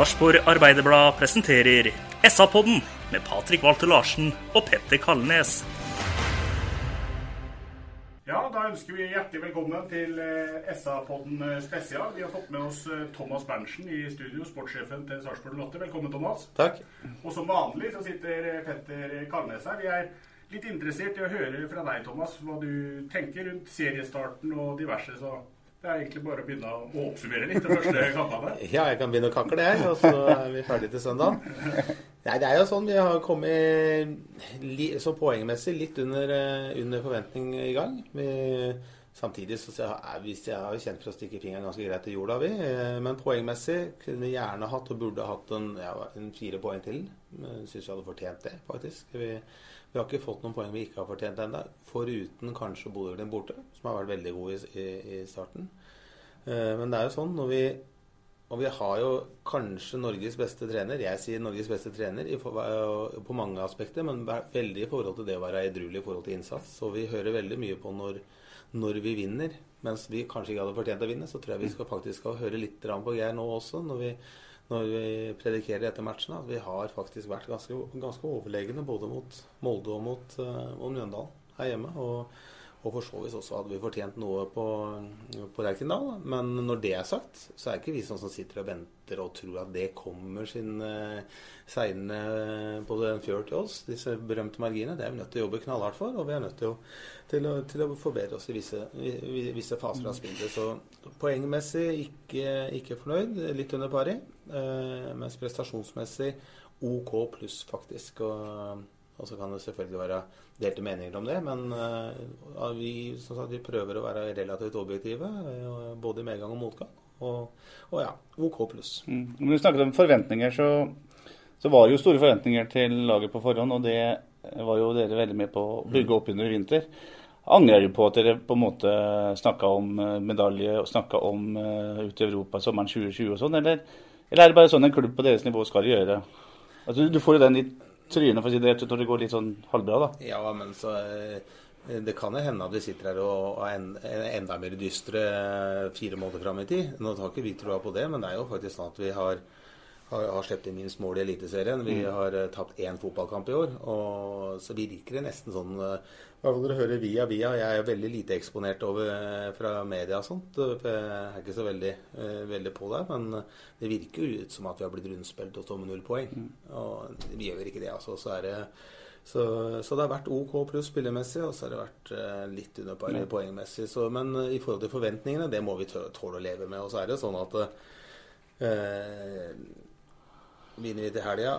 Sarpsborg Arbeiderblad presenterer SA-podden med Patrik Walter Larsen og Petter Kalnes. Ja, da ønsker vi hjertelig velkommen til eh, SA-podden eh, spesial. Vi har fått med oss eh, Thomas Berntsen i studio, sportssjefen til Sarpsborg Lotte. Velkommen, Thomas. Takk. Og som vanlig så sitter Petter Kalnes her. Vi er litt interessert i å høre fra deg, Thomas, hva du tenker rundt seriestarten og diverse. Så det er egentlig bare å begynne å oppsummere litt de første kampene. Ja, jeg kan begynne å kakle, jeg, og så er vi ferdige til søndag. Nei, det er jo sånn vi har kommet så poengmessig litt under, eh, under forventning i gang. Vi, samtidig så er vi jeg har jo kjent for å stikke fingeren ganske greit i jorda, vi. Eh, Men poengmessig kunne vi gjerne hatt og burde hatt en, ja, en fire poeng til. Syns vi hadde fortjent det, faktisk. Vi, vi har ikke fått noen poeng vi ikke har fortjent ennå, foruten kanskje Bodø-Glimt borte, som har vært veldig gode i, i, i starten. Eh, Men det er jo sånn når vi og vi har jo kanskje Norges beste trener. Jeg sier Norges beste trener eh, på mange aspekter, men veldig i forhold til det å være edruelig i forhold til innsats. Og vi hører veldig mye på når, når vi vinner. Mens vi kanskje ikke hadde fortjent å vinne, så tror jeg vi skal faktisk skal høre litt på Geir nå også, når vi, når vi predikerer etter matchene. At vi har faktisk vært ganske, ganske overlegne både mot Molde og mot, uh, Mjøndalen her hjemme. Og, og for så vidt også hadde vi fortjent noe på, på Lerkendal. Men når det er sagt, så er ikke vi sånn som sitter og venter og tror at det kommer sin uh, seilende på den fjør til oss, disse berømte marginene. Det er vi nødt til å jobbe knallhardt for, og vi er nødt til å, til å, til å forbedre oss i visse, visse faser av spillet. Så poengmessig ikke, ikke fornøyd, litt under pari. Uh, mens prestasjonsmessig OK pluss, faktisk. Og, og så kan det selvfølgelig være delte meninger om det, men uh, vi, som sagt, vi prøver å være relativt objektive, uh, både i medgang og motgang. Og, og ja, OK pluss. Mm. Når du snakket om forventninger, så, så var det jo store forventninger til laget på forhånd, og det var jo dere veldig med på å bygge opp under i vinter. Angrer du på at dere på en måte snakka om eh, medalje og snakka om uh, ut i Europa sommeren 2020 og sånn, eller, eller er det bare sånn en klubb på deres nivå skal gjøre? Altså, du får jo den i trynet for å si det rett ut når det går litt sånn halvbra, da. Ja, men så eh, Det kan jo hende at vi sitter her og er en, enda mer dystre eh, fire måneder fram i tid. Nå har ikke vi troa på det, men det er jo faktisk sånn at vi har har, har sluppet inn minst mål i Eliteserien. Vi har uh, tapt én fotballkamp i år. Og så virker det nesten sånn uh, Hva vil dere høre via via? Jeg er veldig lite eksponert over, uh, fra media og sånt. Uh, Jeg er ikke så veldig, uh, veldig på der. Men det virker jo ut som at vi har blitt rundspilt og står med null poeng. Og vi gjør ikke det, altså. Så er det så, så det har vært OK pluss spillemessig, og så har det vært eh, litt under par poengmessig. Så, men eh, i forhold til forventningene, det må vi tåle å leve med. Og så er det sånn at eh, Vinner vi til helga,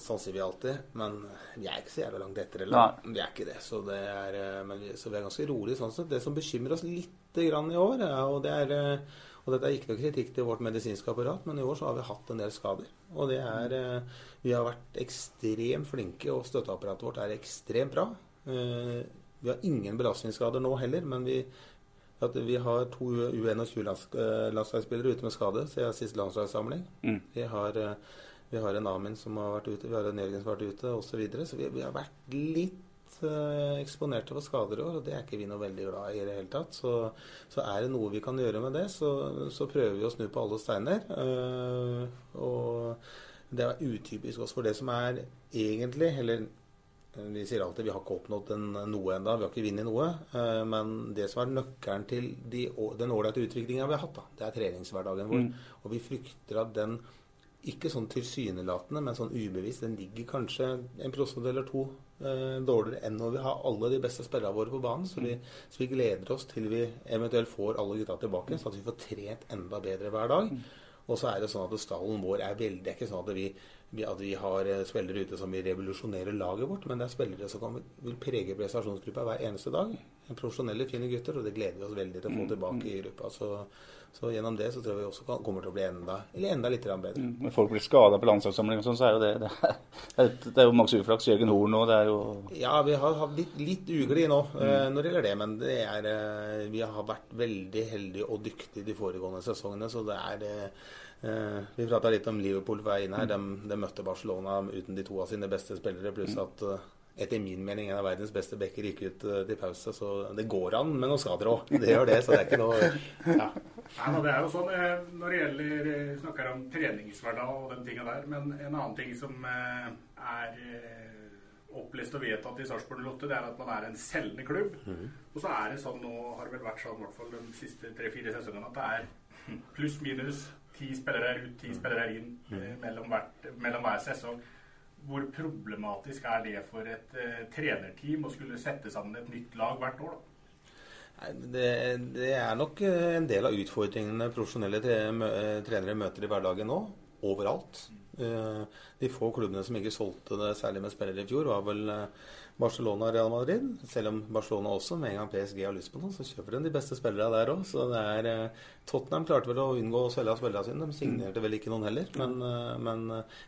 sånn sier vi alltid, men vi er ikke så jævla langt etter heller. Vi er ikke det. Så, det er, eh, men vi, så vi er ganske rolige sånn sett. Det som bekymrer oss lite grann i år, er, og det er eh, og dette er ikke noe kritikk til vårt medisinske apparat, men i år så har vi hatt en del skader. Og det er eh, Vi har vært ekstremt flinke, og støtteapparatet vårt er ekstremt bra. Eh, Vi har ingen belastningsskader nå heller, men vi, at vi har to U21-landslagsspillere ute med skade siden siste landslagssamling. Mm. Vi har, eh, vi har en Amin som har vært ute, vi har en Jørgen som har vært ute, osv. Så, videre. så vi, vi har vært litt uh, eksponerte for skader i år, og det er ikke vi noe veldig glad i i det hele tatt. Så, så er det noe vi kan gjøre med det, så, så prøver vi å snu på alle steiner. Uh, og det er utypisk også for det som er egentlig, eller vi sier alltid vi har ikke oppnådd en, noe enda, vi har ikke vunnet noe. eh, Men det som er nøkkelen til de, den ålreite utviklinga vi har hatt, da, det er treningshverdagen vår. Mm. Og vi frykter at den ikke sånn tilsynelatende, men sånn ubevisst, den ligger kanskje en prosent eller to eh, dårligere enn når vi har alle de beste spillerne våre på banen. Så vi, så vi gleder oss til vi eventuelt får alle gutta tilbake, så at vi får trent enda bedre hver dag. Og så er det sånn at stallen vår er veldig Det er ikke sånn at vi, at vi har eh, spillere ute som vil revolusjonere laget vårt, men det er spillere som kan, vil prege prestasjonsgruppa hver eneste dag. Profesjonelle, fine gutter, og det gleder vi oss veldig til å få tilbake i gruppa. Så, så gjennom det så tror jeg vi også kommer til å bli enda, eller enda litt bedre. Når folk blir skada på landslagssamling, og sånn, så er jo det Det er, det er jo maks uflaks. Jørgen Horn og det er jo Ja, vi har hatt litt, litt ugli nå mm. når det gjelder det. Men det er, eh, vi har vært veldig heldige og dyktige de foregående sesongene. Så det er eh, Vi prata litt om Liverpool på vei inn her. De, de møtte Barcelona uten de to av sine beste spillere. Pluss at eh, etter min mening en av verdens beste backer gikk ut eh, til pause. Så det går an med noen skader òg. Det gjør det. Så det er ikke noe ja. Nei, men det er jo sånn eh, når det gjelder Vi snakker om treningshverdag og den tinga der, men en annen ting som eh, er eh, opplest og vedtatt i Sarpsborg Lotte, det er at man er en selgende klubb. Og så er det sånn, nå har det vel vært sånn i hvert fall de siste tre-fire sesongene, at det er pluss-minus ti spillere ut, ti spillere inn eh, mellom, hvert, mellom hver sesong. Hvor problematisk er det for et uh, trenerteam å skulle sette sammen et nytt lag hvert år? da? Nei, Det, det er nok eh, en del av utfordringene profesjonelle tre, mø- eh, trenere møter i hverdagen nå. Overalt. Eh, De få klubbene som ikke solgte det særlig med spillere i fjor, var vel eh, Barcelona og Real Madrid. Selv om Barcelona også, med en gang PSG har lyst på noe, så kjøper de de beste spillerne der òg. Eh, Tottenham klarte vel å unngå å selge av spillerne sine. De signerte vel ikke noen heller. Men, men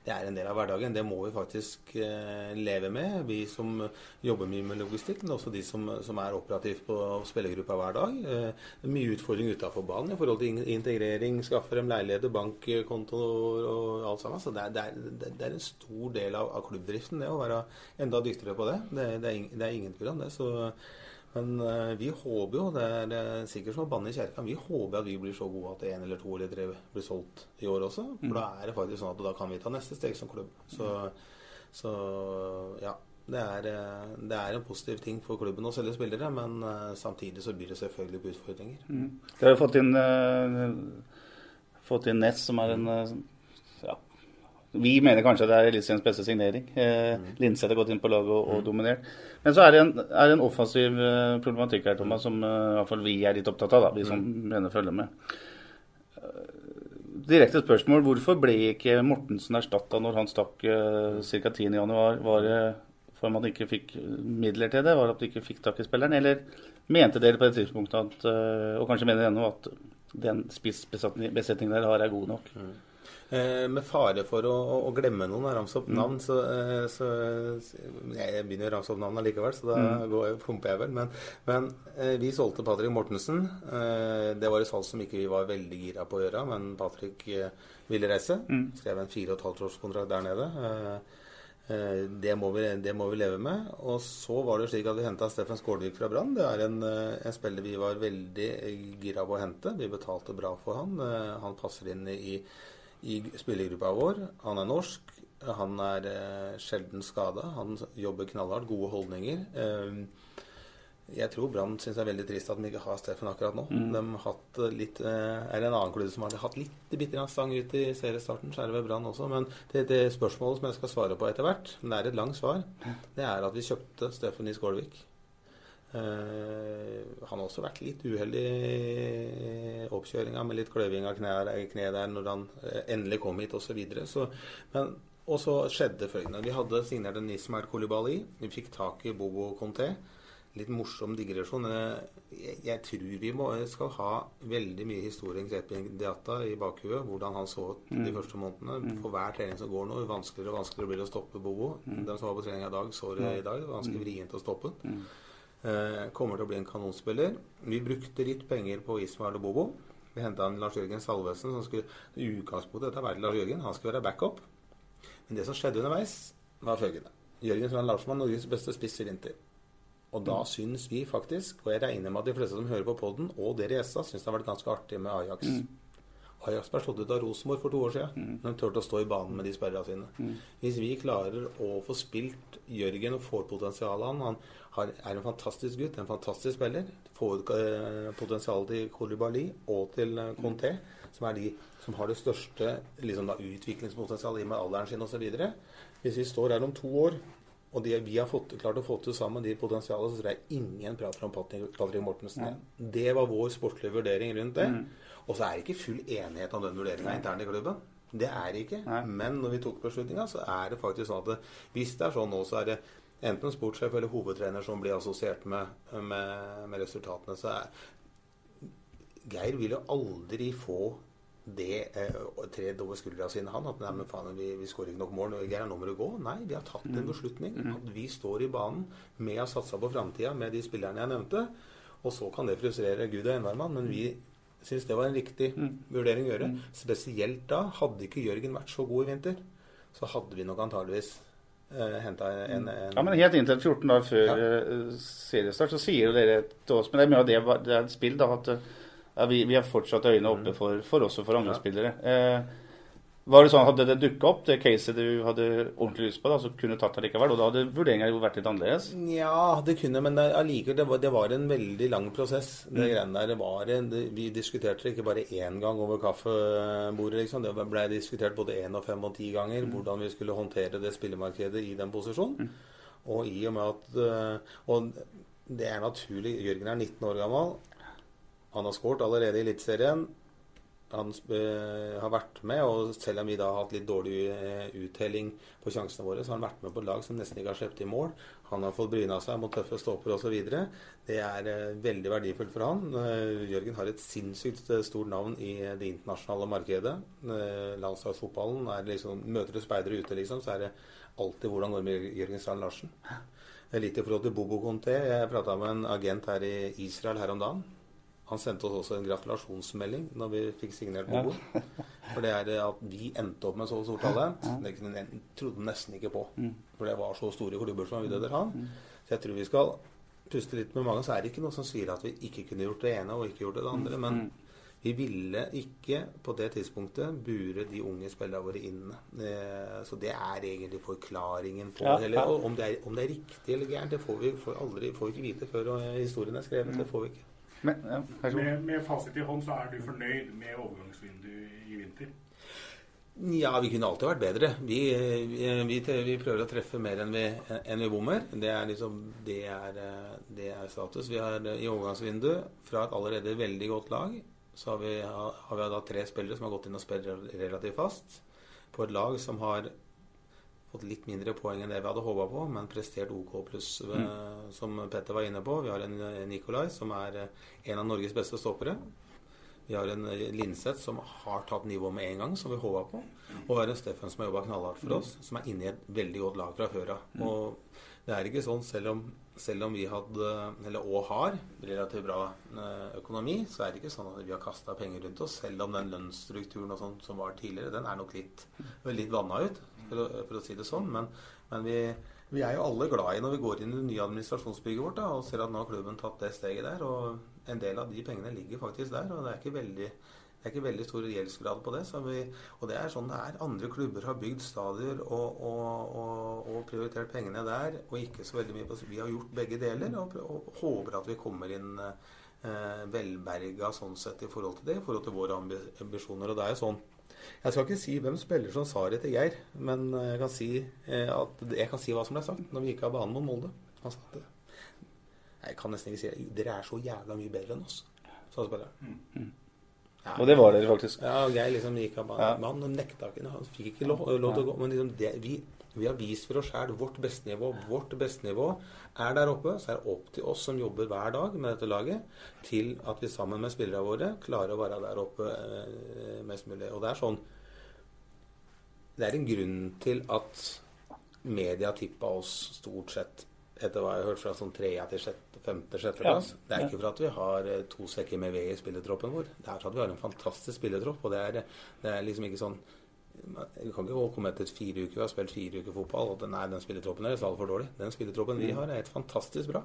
det er en del av hverdagen. Det må vi faktisk leve med, vi som jobber mye med logistikk, men også de som, som er operativt på spillergruppa hver dag. Mye utfordring utafor banen i forhold til integrering, skaffe dem leiligheter, bankkontoer og alt sammen. Så det er, det er, det er en stor del av, av klubbdriften, det å være enda dyktigere på det. Det, det, er, ing- er ingen tvil om det. Så, men eh, vi håper jo, det er sikkert som å banne i kjerka, vi håper at vi blir så gode at en eller to eller tre blir solgt i år også. For da er det faktisk sånn at da kan vi ta neste steg som klubb. Så, så ja. Det er, eh, det er en positiv ting for klubben å selge spillere, men eh, samtidig så byr det selvfølgelig på utfordringer. De har jo fått inn, fått inn Ness, som er en. Vi mener kanskje det er Eliteseriens beste signering. Eh, Linseth har gått inn på laget og, og dominert. Men så er det en, er det en offensiv eh, problematikk her, Thomas, som uh, fall vi er litt opptatt av, da, vi som mener følger med. Eh, Direkte spørsmål. Hvorfor ble ikke Mortensen erstatta når han stakk uh, ca. 10.1? Var det for at man ikke fikk midler til det? Var det at de ikke fikk tak i spilleren? Eller mente dere på det tidspunktet, at, og kanskje mener ennå, at den spissbesetningen dere har, er god nok? Eh, med fare for å, å, å glemme noen og ramse opp navn, så, eh, så Jeg begynner å ramse opp navn allikevel, så da går jeg, pumper jeg vel. Men, men eh, vi solgte Patrick Mortensen. Eh, det var et salg som ikke vi var veldig gira på å gjøre, men Patrick eh, ville reise. Skrev en fire og et halvt års kontrakt der nede. Eh, eh, det må, vi, det må vi leve med. Og så var det slik at vi henta Steffen Skålvik fra Brann. Det er en, eh, en spiller vi var veldig eh, gira på å hente. Vi betalte bra for han. Eh, Han passer inn i, i spillergruppa vår. Han er norsk. Han er eh, sjelden skada. Han jobber knallhardt. Gode holdninger. Eh, jeg tror Brann syns det er veldig trist at de ikke har Steffen akkurat nå. De har hatt litt, eh, er det en annen klubb som har hatt litt bitte stang ut i seriestarten, så er det vel Brann også. Men det, det spørsmålet som jeg skal svare på etter hvert, men det er et langt svar, det er at vi kjøpte Steffen i Skålvik. Eh, han har også vært litt uheldig i oppkjøringa med litt kløving av kne, kne der når han eh, endelig kom hit osv. Så men og så skjedde følgende. Vi hadde signert en Ismail Kolibali. Vi fikk tak i Bobo Conté. Litt morsom digresjon. Eh, Jeg, jeg tror vi må, skal ha veldig mye historien Diata i bakhuet. Hvordan han så ut de første månedene. For hver trening som går nå, vanskeligere og vanskeligere blir det å stoppe Bobo. Den som var på trening i dag, så det i dag. Ganske vrient å stoppe. Eh, kommer til å bli en kanonspiller. Vi brukte litt penger på Ismael og Bobo. Vi henta Lars Jørgen Salvesen, som skulle utgangspunktet dette være Lars Jørgen. Han skulle være backup. Men det som skjedde underveis, var følgende. Jørgen Strand Larsen var Norges beste spiss i vinter. Og da syns vi faktisk, og jeg regner med at de fleste som hører på poden, og dere i SA, syns det har vært ganske artig med Ajax. Ajax ble slått ut av Rosenborg for to år siden. De turte å stå i banen med de sperra sine. Hvis vi klarer å få spilt Jørgen og får potensialet han Han har, er en fantastisk gutt, en fantastisk spiller. Får eh, potensialet til Kolibali og til eh, Conté, som er de som har det største liksom da, utviklingspotensialet i og med alderen sin osv. Hvis vi står her om to år og de, vi har fått, klart å få til sammen de potensialene, så tror jeg ingen prater om Patrick, Mortensen igjen. Det var vår sportslige vurdering rundt det. Og så er det ikke full enighet om den vurderinga internt i klubben. Det er det ikke. Men når vi tok beslutninga, så er det faktisk sånn at det, hvis det er sånn nå, så er det enten sportssjef eller hovedtrener som blir assosiert med, med, med resultatene, så er Geir vil jo aldri få det eh, tredd over skuldra sine, han. At nei, men faen, vi, vi skårer ikke nok mål. Geir, nå må du gå. Nei, vi har tatt en beslutning. At vi står i banen med å satse på framtida med de spillerne jeg nevnte. Og så kan det frustrere Gud og enhver men vi syns det var en riktig vurdering å gjøre. Spesielt da hadde ikke Jørgen vært så god i vinter. Så hadde vi nok antageligvis eh, henta en, en, Ja, men helt inntil 14 dager før Ja. eh, seriestart så sier jo dere til oss Men det er mye av det, det er et spill, da. At eh, ja, vi, vi har fortsatt øynene oppe for, for oss og for andre Ja. spillere. Eh, var det sånn, Hadde det dukka opp, det caset du hadde ordentlig lyst på, da, så kunne du tatt det likevel? Og da hadde vurderinga jo vært litt annerledes? Ja, det kunne, men det- allikevel, det, var- det var en veldig lang prosess. Det Mm. greiene der, det var en, det, Vi diskuterte det ikke bare én gang over kaffebordet. liksom. Det ble diskutert både én og fem og ti ganger Mm. hvordan vi skulle håndtere det spillemarkedet i den posisjonen. Og i og med at øh, Og det er naturlig. Jørgen er 19 år gammel. Han har skåret allerede i Eliteserien. Han øh, har vært med, og selv om vi da har hatt litt dårlig øh, uttelling på sjansene våre, så har han vært med på et lag som nesten ikke har sluppet i mål. Han har fått bryna seg mot tøffe stoppere osv. Det er øh, veldig verdifullt for han. Jørgen har et sinnssykt stort navn i det internasjonale markedet. Landslagsfotballen er liksom Møter du speidere ute, liksom, så er det alltid hvordan går det med Jørgen Strand Larsen. Litt i forhold til Bobo Conté. Jeg prata med en agent her i Israel her om dagen. Han sendte oss også en gratulasjonsmelding når vi fikk signert Ja. For det er at vi endte opp med så stort talent. Det kunne trodde nesten ikke på. For det var så store klubber som ville etter han. Så jeg tror vi skal puste litt med magen. Så er det ikke noe som sier at vi ikke kunne gjort det ene og ikke gjort det andre. Men vi ville ikke på det tidspunktet bure de unge spillerne våre inn. Eh, Så det er egentlig forklaringen på Ja, det. Eller, om, det er, om det er riktig eller gærent, det får vi får aldri, får vi ikke vite før eh, historien er skrevet. Det får vi ikke. Men, ja. Med, med fasit i hånd så er du fornøyd med overgangsvinduet i vinter? Ja, vi kunne alltid vært bedre. Vi, vi, vi, prøver å treffe mer enn vi, enn vi bommer. Det er liksom det er, det er status. Vi har i overgangsvinduet fra et allerede veldig godt lag, så har vi, har vi da tre spillere som har gått inn og spilt relativt fast. På et lag som har fått litt mindre poeng enn det vi hadde håpa på, men prestert OK pluss, mm. som Petter var inne på. Vi har en eh, Nikolai som er eh, en av Norges beste stoppere. Vi har en eh, Linseth som har tatt nivå med en gang, som vi håpa på. Og vi har en Steffen som har jobba knallhardt for oss, som er inne i et veldig godt lag fra før av. Og det er ikke sånn, selv om, selv om vi hadde, eller og har, relativt bra eh, økonomi, så er det ikke sånn at vi har kasta penger rundt oss. Selv om den lønnsstrukturen og sånt som var tidligere, den er nok litt, litt vanna ut, for å, for å si det sånn. Men, men vi, vi er jo alle glad i når vi går inn i det nye administrasjonsbygget vårt da, og ser at nå har klubben tatt det steget der. Og en del av de pengene ligger faktisk der. Og det er ikke veldig, det er ikke veldig stor gjeldsgrad på det. Så vi, og det er sånn det er. Andre klubber har bygd stadier og, og, og, og prioritert pengene der, og ikke så veldig mye på Vi har gjort begge deler og, og håper at vi kommer inn eh, velberga sånn sett i forhold til det, i forhold til våre ambisjoner. Og det er jo sånn jeg skal ikke si hvem spiller som sa det til Geir, men jeg kan si, eh, at, jeg kan si hva som ble sagt når vi gikk av banen mot Molde. Han sa at Jeg kan nesten ikke si det. Dere er så jævla mye bedre enn oss, sa spilleren. Ja, Og det var dere faktisk. ja, og Geir liksom gikk av banen. Ja. Men han nekta ikke. Han fikk ikke lov, lov til å gå. Men liksom det, vi, vi har vist for oss sjæl vårt beste nivå. Vårt beste nivå er der oppe. Så er det opp til oss som jobber hver dag med dette laget, til at vi sammen med spillerne våre klarer å være der oppe eh, mest mulig. Og det er sånn Det er en grunn til at media tippa oss stort sett etter hva jeg har hørt fra sånn tredje til sjette, femte, sjetteplass. Ja. Det er ikke for at vi har eh, to sekker med ved i spillertroppen vår. Det er for at vi har en fantastisk spillertropp. Og det er, det er liksom ikke sånn Vi kan ikke komme etter fire uker, vi har spilt fire uker fotball, og nei, den spillertroppen er altfor dårlig. Den spillertroppen vi har, er helt fantastisk bra.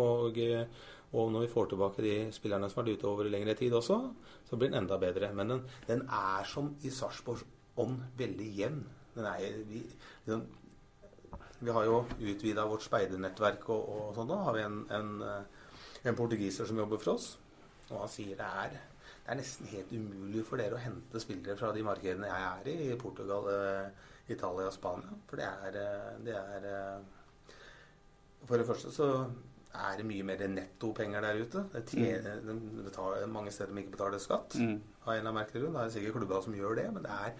Og, eh, og når vi får tilbake de spillerne som har vært ute over lengre tid også, så blir den enda bedre. Men den, den er som i Sarpsborgs ånd veldig jevn. Den er, vi, den, vi har jo utvida vårt speidernettverk og, og sånn. Da har vi en, en, eh, en portugiser som jobber for oss. Og han sier det er, det er nesten helt umulig for dere å hente spillere fra de markedene jeg er i, i Portugal, eh, Italia og Spania. For det er, eh, det er For det første så er det mye mer nettopenger der ute. Det, tjener, de betaler, mange steder de ikke betaler skatt. Mm. Av en eller annen merkelig grunn. Det er sikkert klubber som gjør det, men det er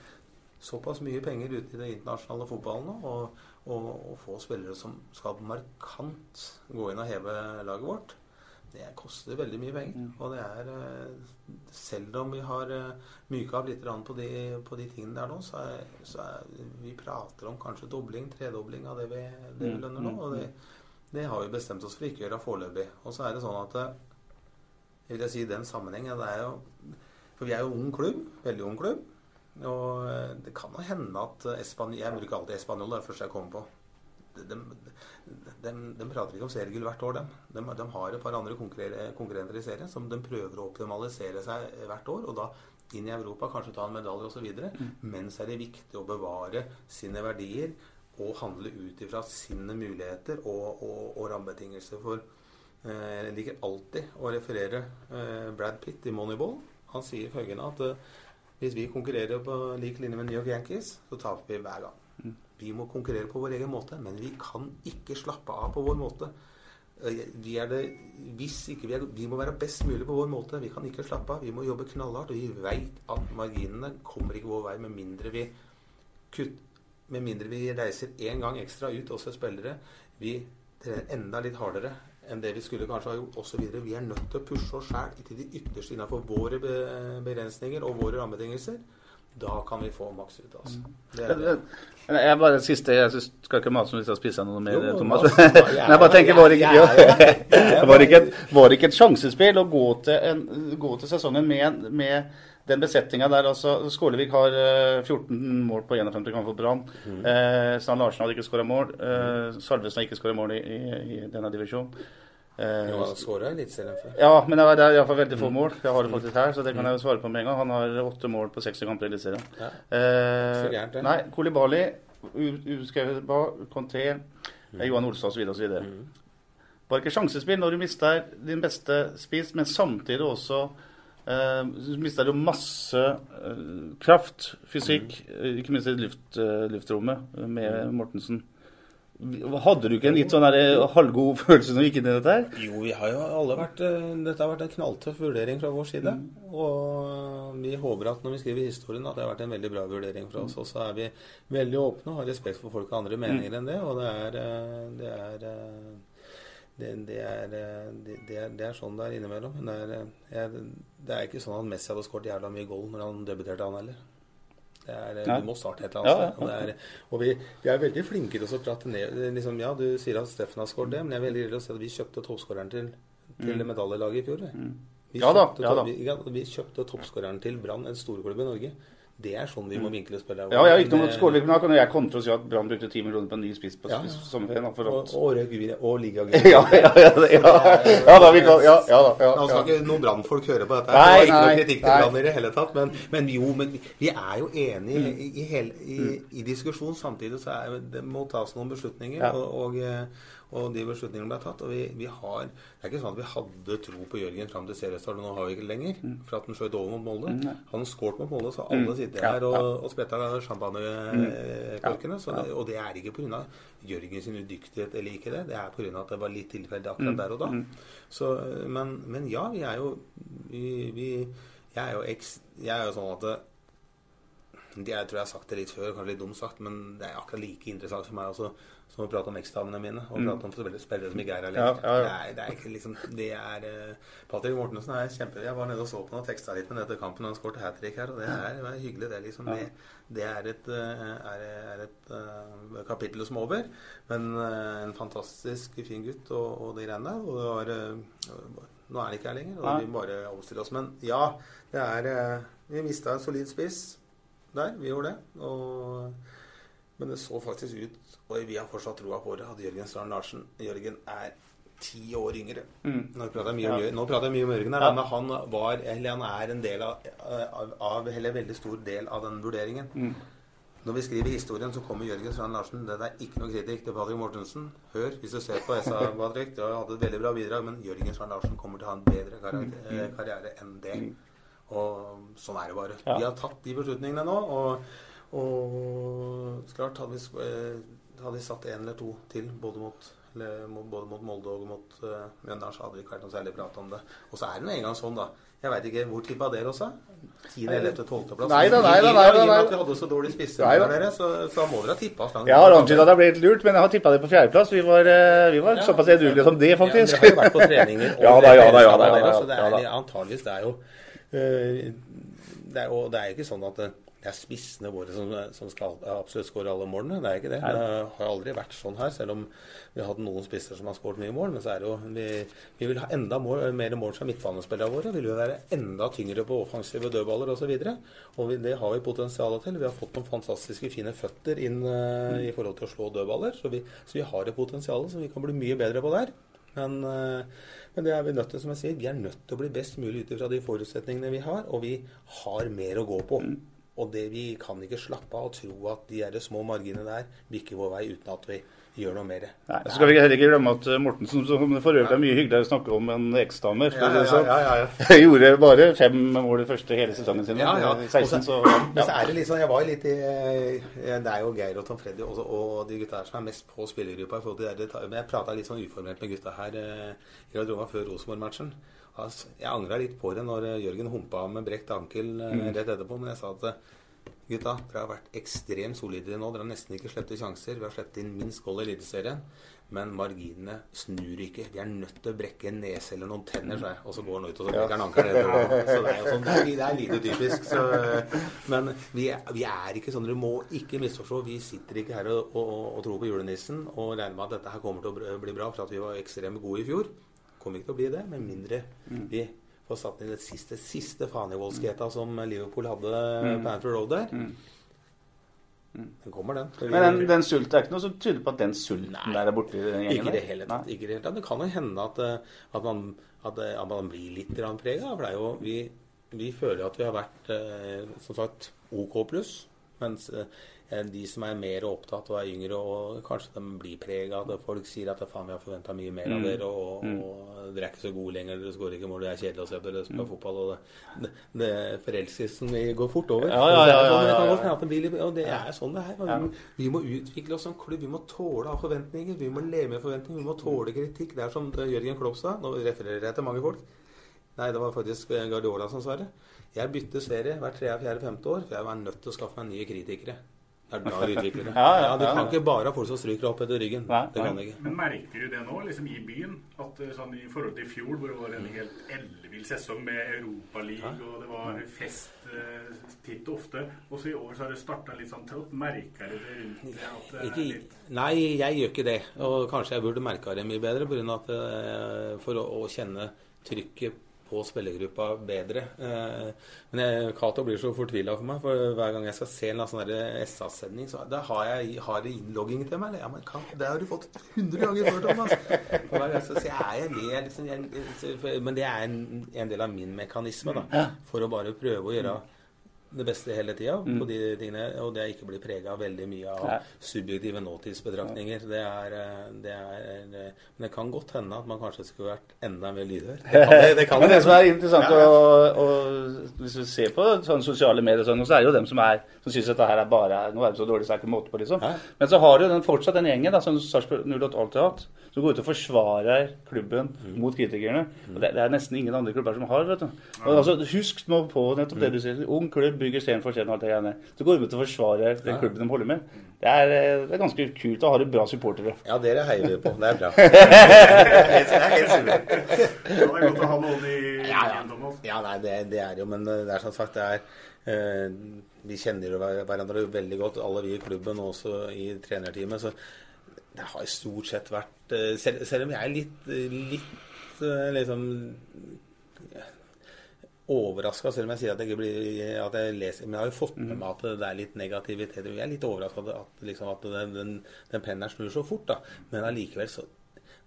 såpass mye penger ute i det internasjonale fotballen nå, og, og, og få spillere som skal markant gå inn og heve laget vårt, det koster veldig mye penger. Mm. Og det er eh, Selv om vi har eh, myka av litt på de, på de tingene der nå, så er, så er vi prater om kanskje dobling, tredobling av det vi, det vi Mm, lønner nå. mm, Og det, det har vi bestemt oss for ikke å gjøre foreløpig. Og så er det sånn at eh, jeg vil si i den sammenhengen det er jo, For vi er jo ung klubb. Veldig ung klubb. Og eh, det kan jo hende at eh, Jeg bruker alltid Espanol, det er det første jeg kommer på. De, de, de prater ikke om seriegull hvert år, dem. De, de har et par andre konkurrenter i serien som de prøver å optimalisere seg hvert år. Og da inn i Europa, kanskje ta en medalje osv. Mm. Men så er det viktig å bevare sine verdier og handle ut ifra sine muligheter og, og, og rammebetingelser. For eh, jeg liker alltid å referere eh, Brad Pitt i Moneyball. Han sier følgende at eh, hvis vi konkurrerer på lik linje med New York Yankees, så taper vi hver gang. Vi må konkurrere på vår egen måte, men vi kan ikke slappe av på vår måte. Eh, Vi, er det, hvis ikke vi, er, vi må være best mulig på vår måte. Vi kan ikke slappe av. Vi må jobbe knallhardt. Og vi veit at marginene kommer ikke vår vei med mindre vi kutt, med mindre vi reiser én gang ekstra ut, også spillere. Vi trener enda litt hardere enn det vi skulle kanskje ha gjort, osv. Vi er nødt til å pushe oss sjæl til de ytterste innenfor våre begrensninger og våre rammebetingelser. Da kan vi få maks ut av oss. Det er det. Jeg jeg bare siste, jeg synes, skal ikke mase om hvis jeg spiser noe mer, Jo, Thomas. mas- Men jeg bare tenker, var det ikke, var det et, var det ikke et sjansespill å gå til, en, gå til sesongen med, med den besetninga der? altså Skålevik har eh, 14 mål på 51 kamper for Brann. Mm. Eh, Stan Larsen hadde ikke skåra mål. Eh, Salvesen har ikke skåra mål i, i, i denne divisjonen. Eh, Jo, han skåra Eliteserien før. ja, men det er- iallfall veldig få mål. Jeg har det faktisk her, så det kan jeg jo svare på med en gang. Han har åtte mål på 60 kamper i Eliteserien. Ja. Eh, gærent, nei, Kolibali, uskrevet Conté, Mm. eh, Johan Olstad osv. osv. Var ikke sjansespill når du mister din beste spiss, men samtidig også eh, du mister jo masse eh, kraft, fysikk, Mm. ikke minst i luft, eh, luftrommet eh, med Mortensen. Hadde du ikke en litt sånn halvgod følelse når du gikk inn i dette her? Jo, vi har jo alle vært Dette har vært en knalltøff vurdering fra vår side. Og vi håper at når vi skriver historien, at det har vært en veldig bra vurdering fra oss. Og så er vi veldig åpne og har respekt for folk og andre meninger enn det. Og det er Det er det, det, er, eh, det, er, det er sånn det er innimellom. Men det er, eh, jeg, det er ikke sånn at Messi hadde skåret jævla mye gold når han debuterte, han heller. Det er, eh, du må starte et eller annet Ja, ja, ja. Og, det og vi, vi er veldig flinke til å prate ned liksom, Ja, du sier at Steffen har skåret det, men jeg er veldig glad å si at vi kjøpte toppskåreren til, til medaljelaget i fjor. vi. Vi Mm. Ja da, kjøpte ja da. Vi, vi kjøpte toppskåreren til Brann, en storklubb i Norge. Det er sånn vi må vinkle spillet. Mm. Ja, jeg har ikke noe Det- Skålevik, men da kan jeg kontre og si at Brann brukte 10 millioner på en ny spiss på Ja. ja. sommerferien. Og, at... og, rød, og ligagull. ja, ja, ja, ja, ja, da, vi kan, ja, ja, da, ja, Nå skal ikke noen brannfolk høre på dette. Nei. Det var ikke noe kritikk til. Brann i det hele tatt. Men, men jo, men vi- er jo enige Mm. i, i, i, i diskusjon. Samtidig så er det må tas noen beslutninger. Ja. Og, og, eh, og de beslutningene ble tatt. Og vi, vi har Det er ikke sånn at vi hadde tro på Jørgen fram til seriestart, og nå har vi ikke lenger. For at han skjøt over mot Molde. Han skåret mot Molde, så alle sitter Mm. Her og, og spretter champagnekorkene. Så det, og det er ikke pga. Jørgen sin udyktighet eller ikke det. Det er pga. at det var litt tilfeldig akkurat der og da. Så, men, men ja, vi er jo vi, vi, Jeg er jo. Jeg er jo sånn at Jeg tror jeg har sagt det litt før, kanskje litt dumt sagt, men det er akkurat like interessant for meg også som å prate om eksdamene mine. Og prate om spillere, som ikke er her lenger. Ja, ja, ja. Det, er, ikke liksom Det er uh, Patrick Mortensen er kjempe... Jeg var nede og så på ham og teksta litt med etter kampen. Han skåret hat trick her, og det er, det er hyggelig, det. liksom Det, det er et, eh, er, er et uh, kapittel som er over. Men uh, en fantastisk fin gutt og, og de greiene der. Og det var Nå er han ikke her lenger, og vi bare omstiller oss. Men ja, det er Vi mista en solid spiss der. Vi gjorde det. Og men det så faktisk ut, og vi har fortsatt troa på det, at Jørgen Strand Larsen Jørgen er ti år yngre. Nå prater jeg mye om, Ja. Prater jeg mye om Jørgen her, Ja. men han, var, eller han er en del av, av, av eller en veldig stor del av den vurderingen. Når vi skriver historien, så kommer Jørgen Strand Larsen. Det er ikke noe kritikk til Patrick Mortensen. Hør, hvis du ser på SA, Patrick, du har hatt et veldig bra bidrag, men Jørgen Strand Larsen kommer til å ha en bedre karriere, eh, karriere enn det. Og sånn er det bare. Ja. Vi har tatt de beslutningene nå, og, og klart hadde vi, eh, hadde vi satt en eller to til, både mot, eller, både mot Molde og mot uh, Mjøndalen, så hadde vi ikke vært noe særlig prat om det. Og så er det nå engang sånn, da. Jeg veit ikke hvor tippa dere også? 10., 11., 12. plass? Nei da, nei da, nei da, nei. vi hadde så dårlig spisse med dere, så, så må dere ha tippa oss langt. Jeg har antyda at jeg ble litt lurt, men jeg har tippa det på fjerdeplass. Vi var, eh, vi var såpass edruelige som det, faktisk. Ja, dere har jo vært på treninger. ja da, ja da, ja da. dere, Ja, da, Så det ja, er, da. antageligvis det er jo øh, det er, Og det er jo ikke sånn at det, det er spissene våre som, som skal absolutt skåre alle målene. Det er ikke det. Det har aldri vært sånn her, selv om vi har hatt noen spisser som har skåret mye mål. Men så er det jo vi, vi vil ha enda mål, mer mål fra midtbanespillerne våre. Vi vil være enda tyngre på offensive dødballer osv. Og, så og vi, det har vi potensial til. Vi har fått noen fantastiske fine føtter inn øh, i forhold til å slå dødballer. Så vi, så vi har et potensial som vi kan bli mye bedre på der. Men, øh, men det er vi nødt til, som jeg sier, vi er nødt til å bli best mulig ut ifra de forutsetningene vi har, og vi har mer å gå på. Og det vi kan ikke slappe av og tro at de små marginene der bikker vår vei uten at vi gjør noe mer. Nei, så skal vi heller ikke glemme at eh, Mortensen, som for øvrig er mye hyggeligere å snakke om enn eksdamer, ja, det sånn, Ja, ja, ja, gjorde bare fem mål i første hele sesongen sin. Ja, ja. 16, så, Men så er det litt sånn, jeg var litt i eh, Det er jo Geir og Tom Freddy og, og de gutta her som er mest på spillergruppa. i forhold til det Men jeg prata litt sånn uformelt med gutta her eh, i garderoben før Rosenborg-matchen. Altså, jeg angra litt på det når Jørgen humpa med brekt ankel Mm. rett etterpå, men jeg sa at Gutta, dere har vært ekstremt solide nå. Dere har nesten ikke sluppet sjanser. Vi har sluppet inn minst gold i Eliteserien. Men marginene snur ikke. Vi er nødt til å brekke en nese eller noen tenner, sa jeg. Og så går han ut og så brekker han ankelen. Så det er jo sånn, det er, det er lite typisk. Så, men vi er, vi er ikke sånn. Dere må ikke misforstå. Vi sitter ikke her og, og, og tror på julenissen og regner med at dette her kommer til å bli bra, for at vi var ekstremt gode i fjor. Kommer ikke til å bli det, med mindre vi får satt inn det siste, siste fanevoldsketa som Liverpool hadde Mm. på Anfield Road der. Den kommer, den. Men den, den sulten det er ikke noe som tyder på at den sulten der er borte i den gjengen? Ikke i det hele tatt. Ikke det, hele tatt. det kan jo hende at, eh, at, man, at, eh, at man blir litt prega. For det er jo, vi, vi føler at vi har vært eh, som sagt OK pluss. Mens eh, de som er mer opptatt og er yngre, og kanskje de blir prega av at folk sier at faen, vi har forventa mye mer av Mm. dere, og, Mm. og dere er ikke så gode lenger, dere skårer ikke mål, det er kjedelig å se på dere spille Mm. fotball. Og det, det, det Forelskelsen går fort over. Ja, ja, ja, Det det det Og det er sånn det er. Ja. Vi, må utvikle oss som klubb. Vi må tåle av forventninger. Vi må leve med forventninger. Vi må tåle kritikk. Det er som Jørgen Klopp sa. Nå refererer jeg til mange folk. Nei, det var faktisk Gardiola Guardiola som sa det. Jeg bytter serie hvert tredje, fjerde, femte år, for jeg var nødt til å skaffe meg nye kritikere. Det er bra utviklere. Ja, ja, Du kan ja. ikke bare ha folk som stryker opp etter ryggen. Nei, det kan du ikke. Men merker du det nå, liksom i byen? At eh, sånn I forhold til i fjor, hvor det var en helt ellevill sesong med Europaliga, og det var fest eh, titt og ofte. Og så i år så har det starta litt sånn trått. Merker du det rundt det? At det er Ikke, litt nei, jeg gjør ikke det. Og kanskje jeg burde merka det mye bedre på at, eh, for å, å kjenne trykket på spillergruppa bedre. Eh, Men jeg, Cato blir så fortvila for meg, for hver gang jeg skal se en sånn SA-sending, så da har jeg har innlogging til meg. Ja, men Kato, Det har du fått 100 ganger før, Thomas! Hver gang jeg skal er jeg med, liksom, jeg, Men det er en, en del av min mekanisme, da. For å bare prøve å gjøre det beste hele tida Mm. på de tingene, og det er ikke bli prega veldig mye av Nei. subjektive nåtidsbetraktninger. Det er, eh, det er Men det kan godt hende at man kanskje skulle vært enda mer lydhør. Det kan, det, det kan Men det som er interessant, Ja, å- å- hvis vi ser på sånne sosiale medier, sånn, så er det jo dem som, er, som syns dette her er bare Nå er det så dårlig, så er det ikke måte på, liksom. Men så har du den, fortsatt den gjengen da, som Sarpsborg 08 alltid har hatt, som går ut og forsvarer klubben Mm. mot kritikerne. Og det, det er nesten ingen andre klubber som har, vet du. Og, altså, husk nå på nettopp Mm. det du sier. Ung klubb bygger sten for sten. Så går de ut og forsvarer den Ja. klubben de holder med. Det er, eh, det er ganske kult å ha det bra supportere. Ja, dere heier vi på. Det er bra. Det er helt supert. Det er godt å ha noen i Ja, ja. Ja, nei, det, det er jo Men det er som sagt, det er eh, Vi kjenner jo hverandre veldig godt, alle vi i klubben og også i trenerteamet. Så det har stort sett vært eh, Selv, selv om jeg er litt, litt eh, liksom overraska, selv om jeg sier at jeg ikke blir at jeg leser Men jeg har jo fått med meg at det er litt negativitet. Jeg er litt overraska at, at, liksom, at den, den, den pennen snur så fort, da. Men allikevel så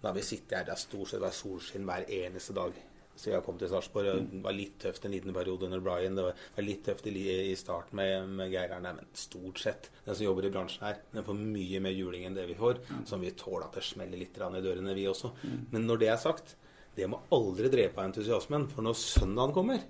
har vi sittet her, det er stort sett det solskinn hver eneste dag. Så jeg kom til Sarpsborg. Det var litt tøft en liten periode under Brian. Det var, var litt tøft i, i starten med, med Geir Erne, men stort sett den som jobber i bransjen her, den får mye mer juling enn det vi får. Som vi tåler at det smeller litt i dørene, vi også. Men når det er sagt, det må aldri drepe entusiasmen. For når søndagen kommer,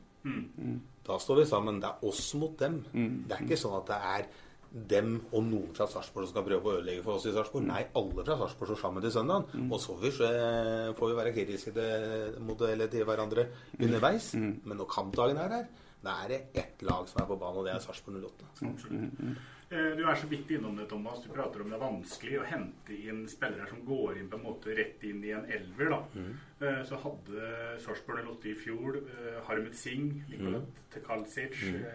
da står vi sammen. Det er oss mot dem. Det er ikke sånn at det er dem og noen fra Sarpsborg som skal prøve å ødelegge for oss i Sarpsborg. Nei, alle fra Sarpsborg står sammen til søndag. Og så får vi, se- får vi være kritiske til, mot, eller til hverandre underveis. Men når kampdagen er her, da er det ett lag som er på banen, og det er Sarpsborg 08. Eh, Du er så vidt innom det, Thomas. Du prater om det er vanskelig å hente inn spillere som går inn på en måte rett inn i en elver. da. Mm. Så hadde Sarpsborg 08 i fjor eh, Harmet Singh, Nikolat Tekalsic, mm.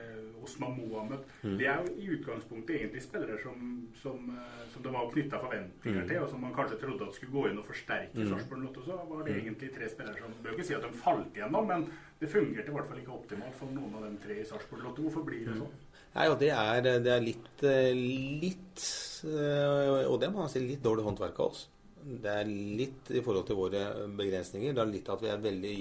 Osman Mohammed. Det er jo i utgangspunktet egentlig spillere som, som, eh, som det var knytta forventninger til, og som man kanskje trodde at skulle gå inn og forsterke Sarpsborg 08. Så var det egentlig tre spillere som Bør ikke si at de falt igjennom, men det fungerte i hvert fall ikke optimalt for noen av de tre i Sarpsborg 08. Hvorfor blir det sånn? Nei, og det er, det er litt, eh, litt eh, Og det må jeg si litt dårlig håndverk av oss. Det er litt i forhold til våre begrensninger. Det er litt at vi er veldig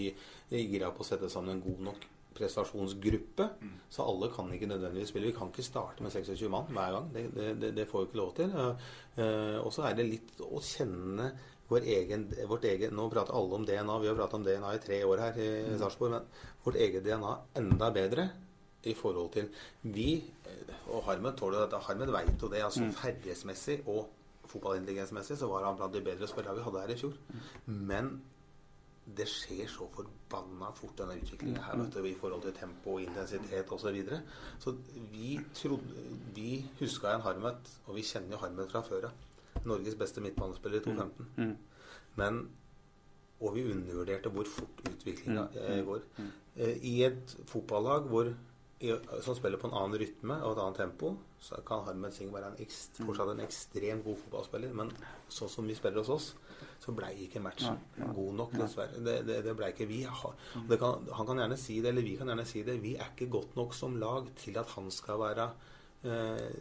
gira på å sette sammen en god nok prestasjonsgruppe. Så alle kan ikke nødvendigvis spille. Vi kan ikke starte med 26 mann hver gang. Det, det, det, får vi ikke lov til. Eh, Og så er det litt å kjenne vår egen, vårt egen Nå prater alle om DNA. Vi har pratet om DNA i tre år her i Sarpsborg. Men vårt eget DNA enda bedre i forhold til Vi, eh, og Harmed tåler dette, Harmed vet jo det. altså Ferdighetsmessig og fotballintelligensmessig så var han blant de bedre spillerne vi hadde her i fjor. Men det skjer så forbanna fort, denne utviklinga her, vet du, i forhold til tempo og intensitet osv. Så, videre. så vi trodde Vi huska en Harmet, og vi kjenner jo Harmet fra før av. Norges beste midtbanespiller i 2015. Men og vi undervurderte hvor fort utviklinga eh, går. Eh, I et fotballag hvor, som spiller på en annen rytme og et annet tempo, så kan Harmed Singh være en ekst, fortsatt en ekstremt god fotballspiller. Men sånn som vi spiller hos oss, så blei ikke matchen god nok, dessverre. Det, det, det blei ikke vi. Det kan, han kan gjerne si det, eller vi kan gjerne si det. Vi er ikke godt nok som lag til at han skal være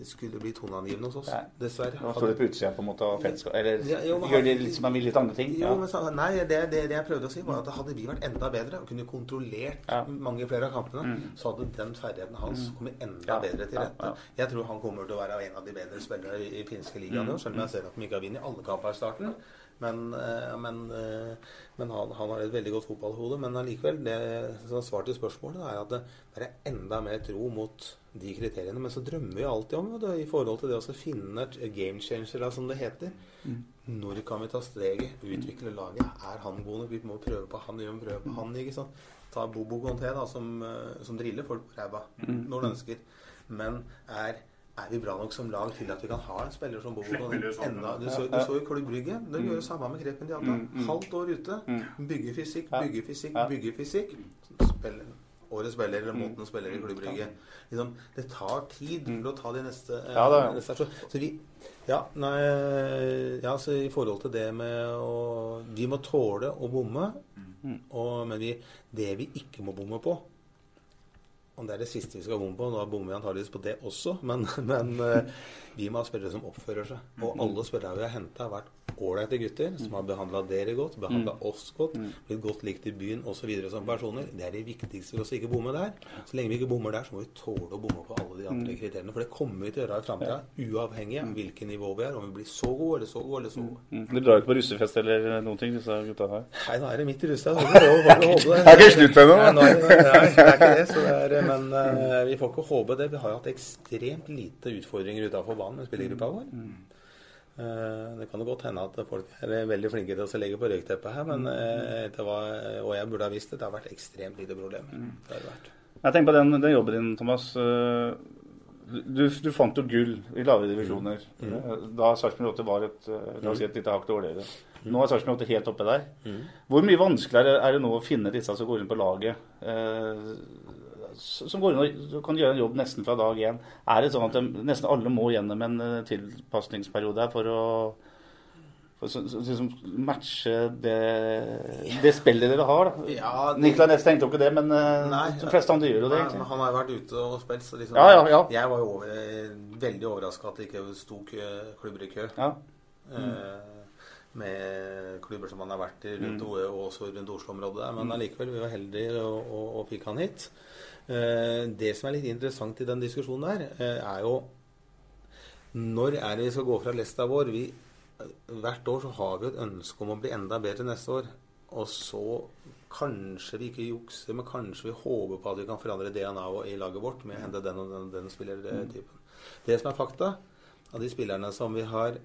skulle bli toneangivende hos oss. Nei. Dessverre. Nå står det på utsida på en måte av fellesskap Eller Ja, jo, men gjør han- det litt som en vil litt andre ting. Jo, Ja. men så, nei, det, det, det jeg prøvde å si, var at hadde vi vært enda bedre og kunne kontrollert Ja. mange flere av kampene, så hadde den ferdigheten hans kommet enda Ja, bedre til rette. ja. Jeg tror han kommer til å være en av de bedre spillere i, i finske ligaen nå, selv om jeg ser at de ikke har vunnet alle kamper i starten. Men, eh, men, eh, men han, han har et veldig godt fotballhode. Men allikevel, det som svar til spørsmålet er at det det er enda mer tro mot de kriteriene. Men så drømmer vi alltid om det, i forhold til det å finne game changer, da, som det heter. Når kan vi ta steget? Utvikle laget? Er han god nok? Vi må prøve på han, vi må prøve på han. ikke sant? Ta Bobo Conté, da, som, eh, som driller folk på ræva når de ønsker. Men er, er vi bra nok som lag til at vi kan ha en spiller som Bobo Conté? du, så, du så jo Klubb Brygge. Det gjør det samme med Krepen Diata. Halvt år ute. Bygge fysikk, bygge fysikk, bygge fysikk. Spiller, årets spiller, eller mot noen spiller i Klubb Brygge. Liksom, det tar tid for å ta de neste eh, Ja, da, ja. neste- så, så vi ja, nei, ja, så i forhold til det med å Vi må tåle å bomme, og, men vi, det vi ikke må bomme på om det er det siste vi skal bomme på. Nå bommer vi antakeligvis på det også, men, men eh, vi må ha spillere som oppfører seg. Og alle spillere vi har henta, har vært ålreite gutter som har behandla dere godt, behandla oss godt, blitt godt likt i byen osv. som personer. Det er det viktigste for oss å ikke bomme der. Så lenge vi ikke bommer der, så må vi tåle å bomme på alle de andre kriteriene. For det kommer vi til å gjøre i framtida, uavhengig av hvilket nivå vi er. Om vi blir så gode eller så gode eller så gode. Mm. Du drar jo ikke på russefest eller noen ting, disse gutta her? Nei, nå er det midt i Russland. så Det er er ikke slutt ennå. Nei, det, er ikke det. Så det er, men uh, vi får ikke håpe det. Vi har jo hatt ekstremt lite utfordringer utafor banen med spillergruppa vår. Eh, det kan jo godt hende at folk er veldig flinke til å legge på røykteppet her, men eh, det var, og jeg burde ha visst det, det har vært ekstremt lite problemer. Det har det vært. Jeg tenker på den, den jobben din, Thomas. Eh, Du, du fant jo gull i lavere divisjoner. mm. Da Sarpsborg 8 var et, eh, la oss si et lite hakk dårligere. Nå er Sarpsborg 8 helt oppe der. Hvor mye vanskeligere er det nå å finne disse som går inn på laget? Som går inn og kan gjøre en jobb nesten fra dag én. Er det sånn at de, nesten alle må gjennom en eh, tilpasningsperiode for å for å så- så- liksom matche det, det spillet dere har? da? Ja, det- Niklas Næss tenkte jo ikke det, men eh, Nei. de fleste andre gjør jo det. Egentlig. han har jo vært ute og spilt, så liksom Ja, ja, ja. Jeg var jo over, veldig overraska at det ikke sto klubber i kø. Ja. Eh, med klubber som han har vært i rundt, Mm. Og også rundt Oslo-området. Men allikevel, vi var heldige og, og, og fikk han hit. Eh, det som er litt interessant i den diskusjonen der, eh, er jo Når er det vi skal gå fra lesta vår? Vi, hvert år så har vi et ønske om å bli enda bedre neste år. Og så kanskje vi ikke jukser, men kanskje vi håper på at vi kan forandre DNA-et i laget vårt med å hente den og den, den spillertypen. Det som er fakta, av de spillerne som vi har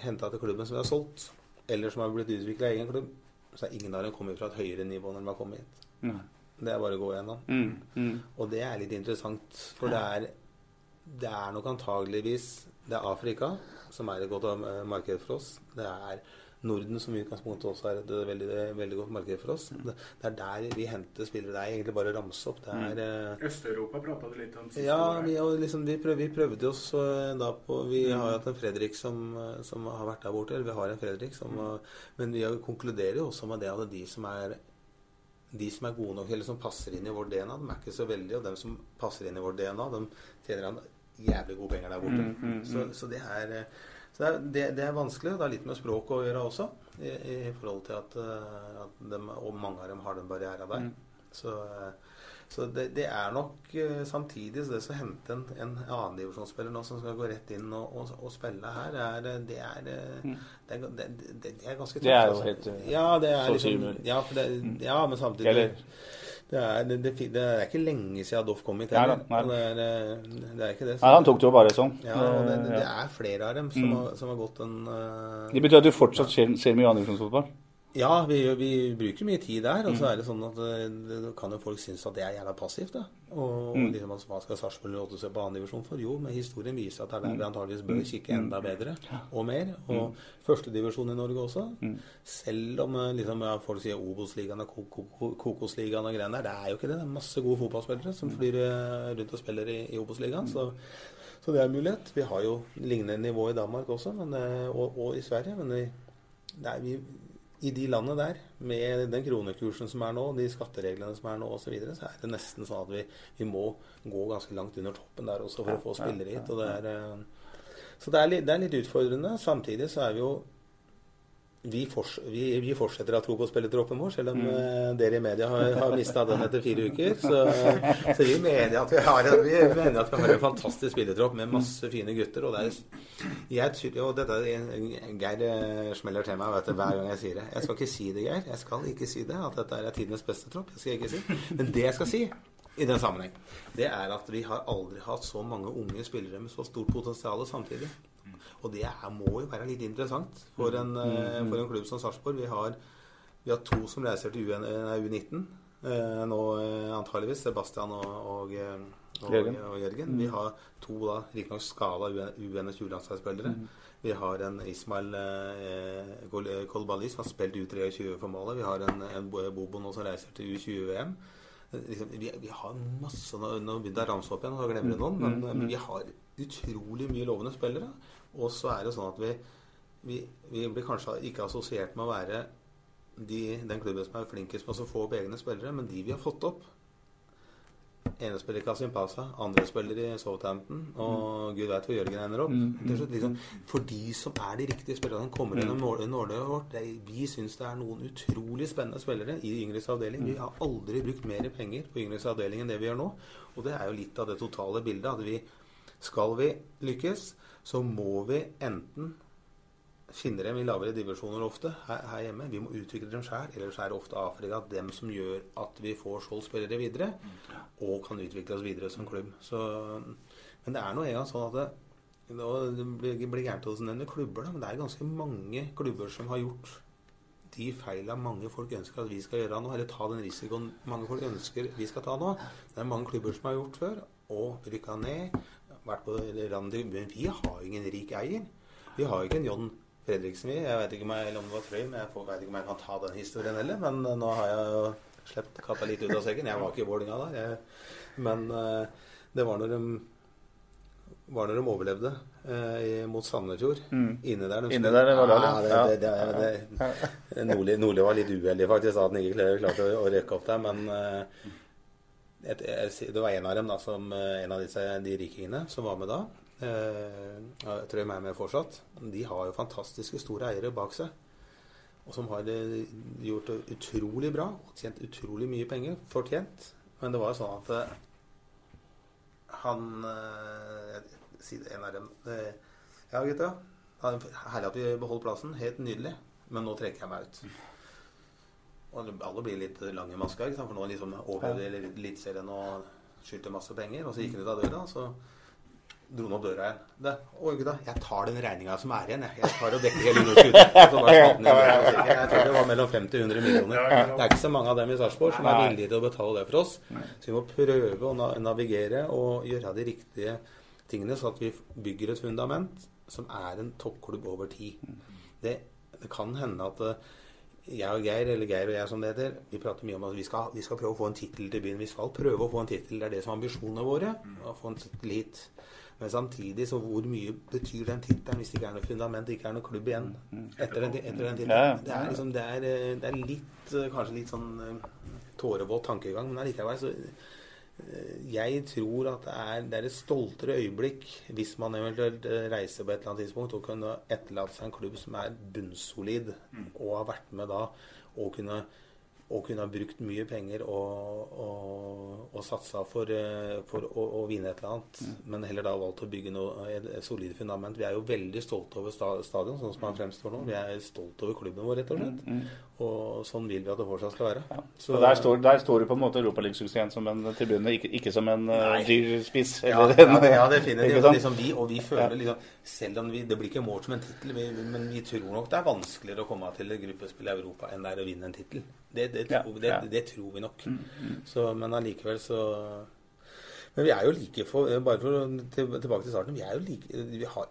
henta til klubben som vi har solgt, eller som har blitt utvikla i egen klubb, så er ingen av dem kommet fra et høyere nivå når de har kommet hit. Nei. Det er bare å gå gjennom. Mm, mm. Og det er litt interessant, for det er, det er nok antageligvis Det er Afrika som er et godt eh, marked for oss. Det er Norden, som i utgangspunktet også er et veldig, veldig godt marked for oss. Det, det er der vi henter spillere. Det er egentlig bare å ramse opp. Det er eh, Øst-Europa prata du litt om sist. ja, vi, og liksom, vi, prøv, vi prøvde oss eh, da på Vi har jo hatt en Fredrik som, som har vært der borte. Eller vi har en Fredrik som mm. Men vi har- konkluderer jo også med det at de som er de som er gode nok, eller som passer inn i vår DNA, de er ikke så veldige. Og dem som passer inn i vår DNA, de tjener han jævlig gode penger der borte. Mm, mm, mm. Så, så det er så det, er, det, det er vanskelig. Det har litt med språk å gjøre også, i, i forhold til at, eh, at de, og mange av dem har den barrieren der. Mm. Så, eh, så det, det er nok eh, samtidig så det å hente en, en annendivisjonsspiller nå som skal gå rett inn og, og, og spille her, er, det, er, det, er, det, det, det er ganske tøft. Det er jo altså. helt, eh, ja, det er så liksom, umulig. ja, for det, ja, men samtidig Eller- det er, det, det, det er ikke lenge siden Doff kom hit heller. Det, er, eh, det er ikke det. Nei, han tok det jo bare sånn. Ja, og det, det, det er flere av dem som, Mm. har, som har gått en uh, Det betyr at du fortsatt ser, ser mye andredivisjonsfotball? Ja, vi, vi bruker mye tid der. Og så Mm. er det sånn at eh, det, kan jo folk synes at det er jævla passivt. da. Og, Mm. og liksom, altså, Hva skal Sarpsborg 08 se på annendivisjon for? Jo, men historien viser at det er der vi antageligvis bør kikke enda bedre og mer. Og førstedivisjon i Norge også. Selv om eh, liksom, ja, folk sier Obos-ligaen og Ko- Ko- Kokos-ligaen og greiene der. Det er jo ikke det. Det er masse gode fotballspillere som flyr eh, rundt og spiller i, i Obos-ligaen. Så, så det er en mulighet. Vi har jo lignende nivå i Danmark også, men, og, og i Sverige. Men vi, er vi, i de landene der, med den kronekursen som er nå, de skattereglene som er nå osv., så, videre, så er det nesten sånn at vi, vi må gå ganske langt under toppen der også for å få spillere hit. Og det er, eh, så det er, litt, det er litt utfordrende. Samtidig så er vi jo vi, fors vi, vi fortsetter å tro på spilletroppen vår, selv om mm. dere i media har, har mista den etter fire uker. Så, så vi mener at vi har vi mener at vi har en fantastisk spillertropp med masse fine gutter. Og, det er, jeg, og dette Geir eh, smeller til meg vet du, hver gang jeg sier det. Jeg skal ikke si det, Geir. Jeg skal ikke si det, at dette er tidenes beste tropp. Det skal jeg ikke si. Men det jeg skal si i den sammenheng, det er at vi har aldri hatt så mange unge spillere med så stort potensial samtidig. Og det er, må jo være litt interessant for en, eh, for en klubb som Sarpsborg. Vi, har- vi har to som reiser til UN, U19 eh, nå eh, antageligvis. Sebastian og, og, og, Jørgen. og Jørgen. Vi har to da, riktignok skala U21-landslagsspillere. Vi har en Ismail eh, Kolbali som har spilt U23 for målet. Vi har en, en Bobo nå som reiser til U20-VM. Liksom, vi, vi har masse Nå, nå begynte jeg å ramse opp igjen, og glemmer jeg noen. Men, men vi har utrolig mye lovende spillere. Og så er det sånn at vi, vi, vi blir kanskje ikke assosiert med å være de, den klubben som er flinkest med å få opp egne spillere, men de vi har fått opp ene spiller i Kasim Pasa, andre spiller i Southampton, og gud veit hvor Jørgen ender opp. Mm, er liksom, for de som er de riktige spillerne, som kommer gjennom i nåløyet vårt er- Vi syns det er noen utrolig spennende spillere i yngres avdeling. Vi har aldri brukt mer penger på yngres avdeling enn det vi gjør nå. Og det er jo litt av det totale bildet. At vi skal vi lykkes, så må vi enten finne dem i lavere divisjoner ofte her, her hjemme. Vi må utvikle dem sjøl. Ellers er det ofte Afrika dem som gjør at vi får solgt spillere videre, og kan utvikle oss videre som klubb. Så, men det er nå engang sånn at det, det blir blir gærent å nevne klubber, da, men det er ganske mange klubber som har gjort de feila mange folk ønsker at vi skal gjøre nå, eller ta den risikoen mange folk ønsker vi skal ta nå. Det er mange klubber som har gjort før, og rykka ned. Vært på landet vi har ingen rik eier. Vi har ikke en John Fredriksen, vi. Jeg vet ikke om, jeg, eller om det var men Jeg får- vet ikke om jeg kan ta den historien heller. Men eh, nå har jeg jo sluppet katta litt ut av sekken. Jeg var ikke i Vålinga da. Jeg, men eh, det var når de var når de overlevde eh, mot Sandefjord. Mm. Inne der. de Inne der det, var ja. det, det, det, det, Nordli, Nordli var litt uheldig faktisk, at han ikke klarte å, å rekke opp der. Men eh, et, det var en av dem, da, som, eh, en av disse, de rikingene som var med da. Jeg tror de er med fortsatt. De har jo fantastiske store eiere bak seg. Og som har eh, gjort det utrolig bra og tjent utrolig mye penger. Fortjent. Men det var jo sånn at eh, han En av dem Ja, gutta. Herlig at vi beholder plassen. Helt nydelig. Men nå trekker jeg meg ut. Og alle blir litt lange i maska, ikke sant? for nå liksom overlevde Eliteserien og skyldte masse penger. Og så gikk han ut av døra, og så dro han opp døra igjen. Det, Å, gutta, jeg tar den regninga som er igjen, jeg. Jeg tar og dekker hele underskuddet. Jeg tror det var mellom 50 og 100 millioner. Det er ikke så mange av dem i Sarpsborg som er villige til å betale det for oss. Så vi må prøve å navigere og gjøre de riktige tingene, så at vi bygger et fundament som er en toppklubb over tid. Det, det kan hende at eh, jeg og Geir, eller Geir og jeg som det heter, vi prater mye om at vi skal, vi skal prøve å få en tittel til byen. Vi skal prøve å få en tittel. Det er det som er ambisjonene våre. Å få en tittel hit. Men samtidig, så hvor mye betyr den tittelen hvis det ikke er noe fundament, ikke er noe klubb igjen etter den, etter den tittelen? Det er liksom, det er, eh, det er litt, eh, kanskje litt sånn eh, tårevåt tankegang, men allikevel så jeg tror at det er, det er et stoltere øyeblikk hvis man eventuelt eh, reiser på et eller annet tidspunkt og kunne etterlate seg en klubb som er bunnsolid, og har vært med da og kunne, og kunne ha brukt mye penger og, og, og satsa for, eh, for å, å vinne et eller annet, men heller da valgt å bygge noe, et, et solid fundament. Vi er jo veldig stolte over sta, stadion, sånn som han fremstår nå. Vi er stolte over klubben vår, rett og slett. Og sånn vil vi at det fortsatt skal være. Så der står, der står du på en måte Europaligasuksessen som en tribune, ikke, ikke som en uh, dyr spiss. Ja, eller ja, ja definitivt. sant? Liksom vi, og vi føler liksom Selv om vi, det blir ikke målt som en tittel, men vi tror nok det er vanskeligere å komme til et gruppespill i Europa enn det er å vinne en tittel. Det, det, Ja, tror, det. Mm, det tror vi nok. Så, men allikevel så Men vi er jo like for Bare for til, tilbake til starten. Vi er jo like vi har,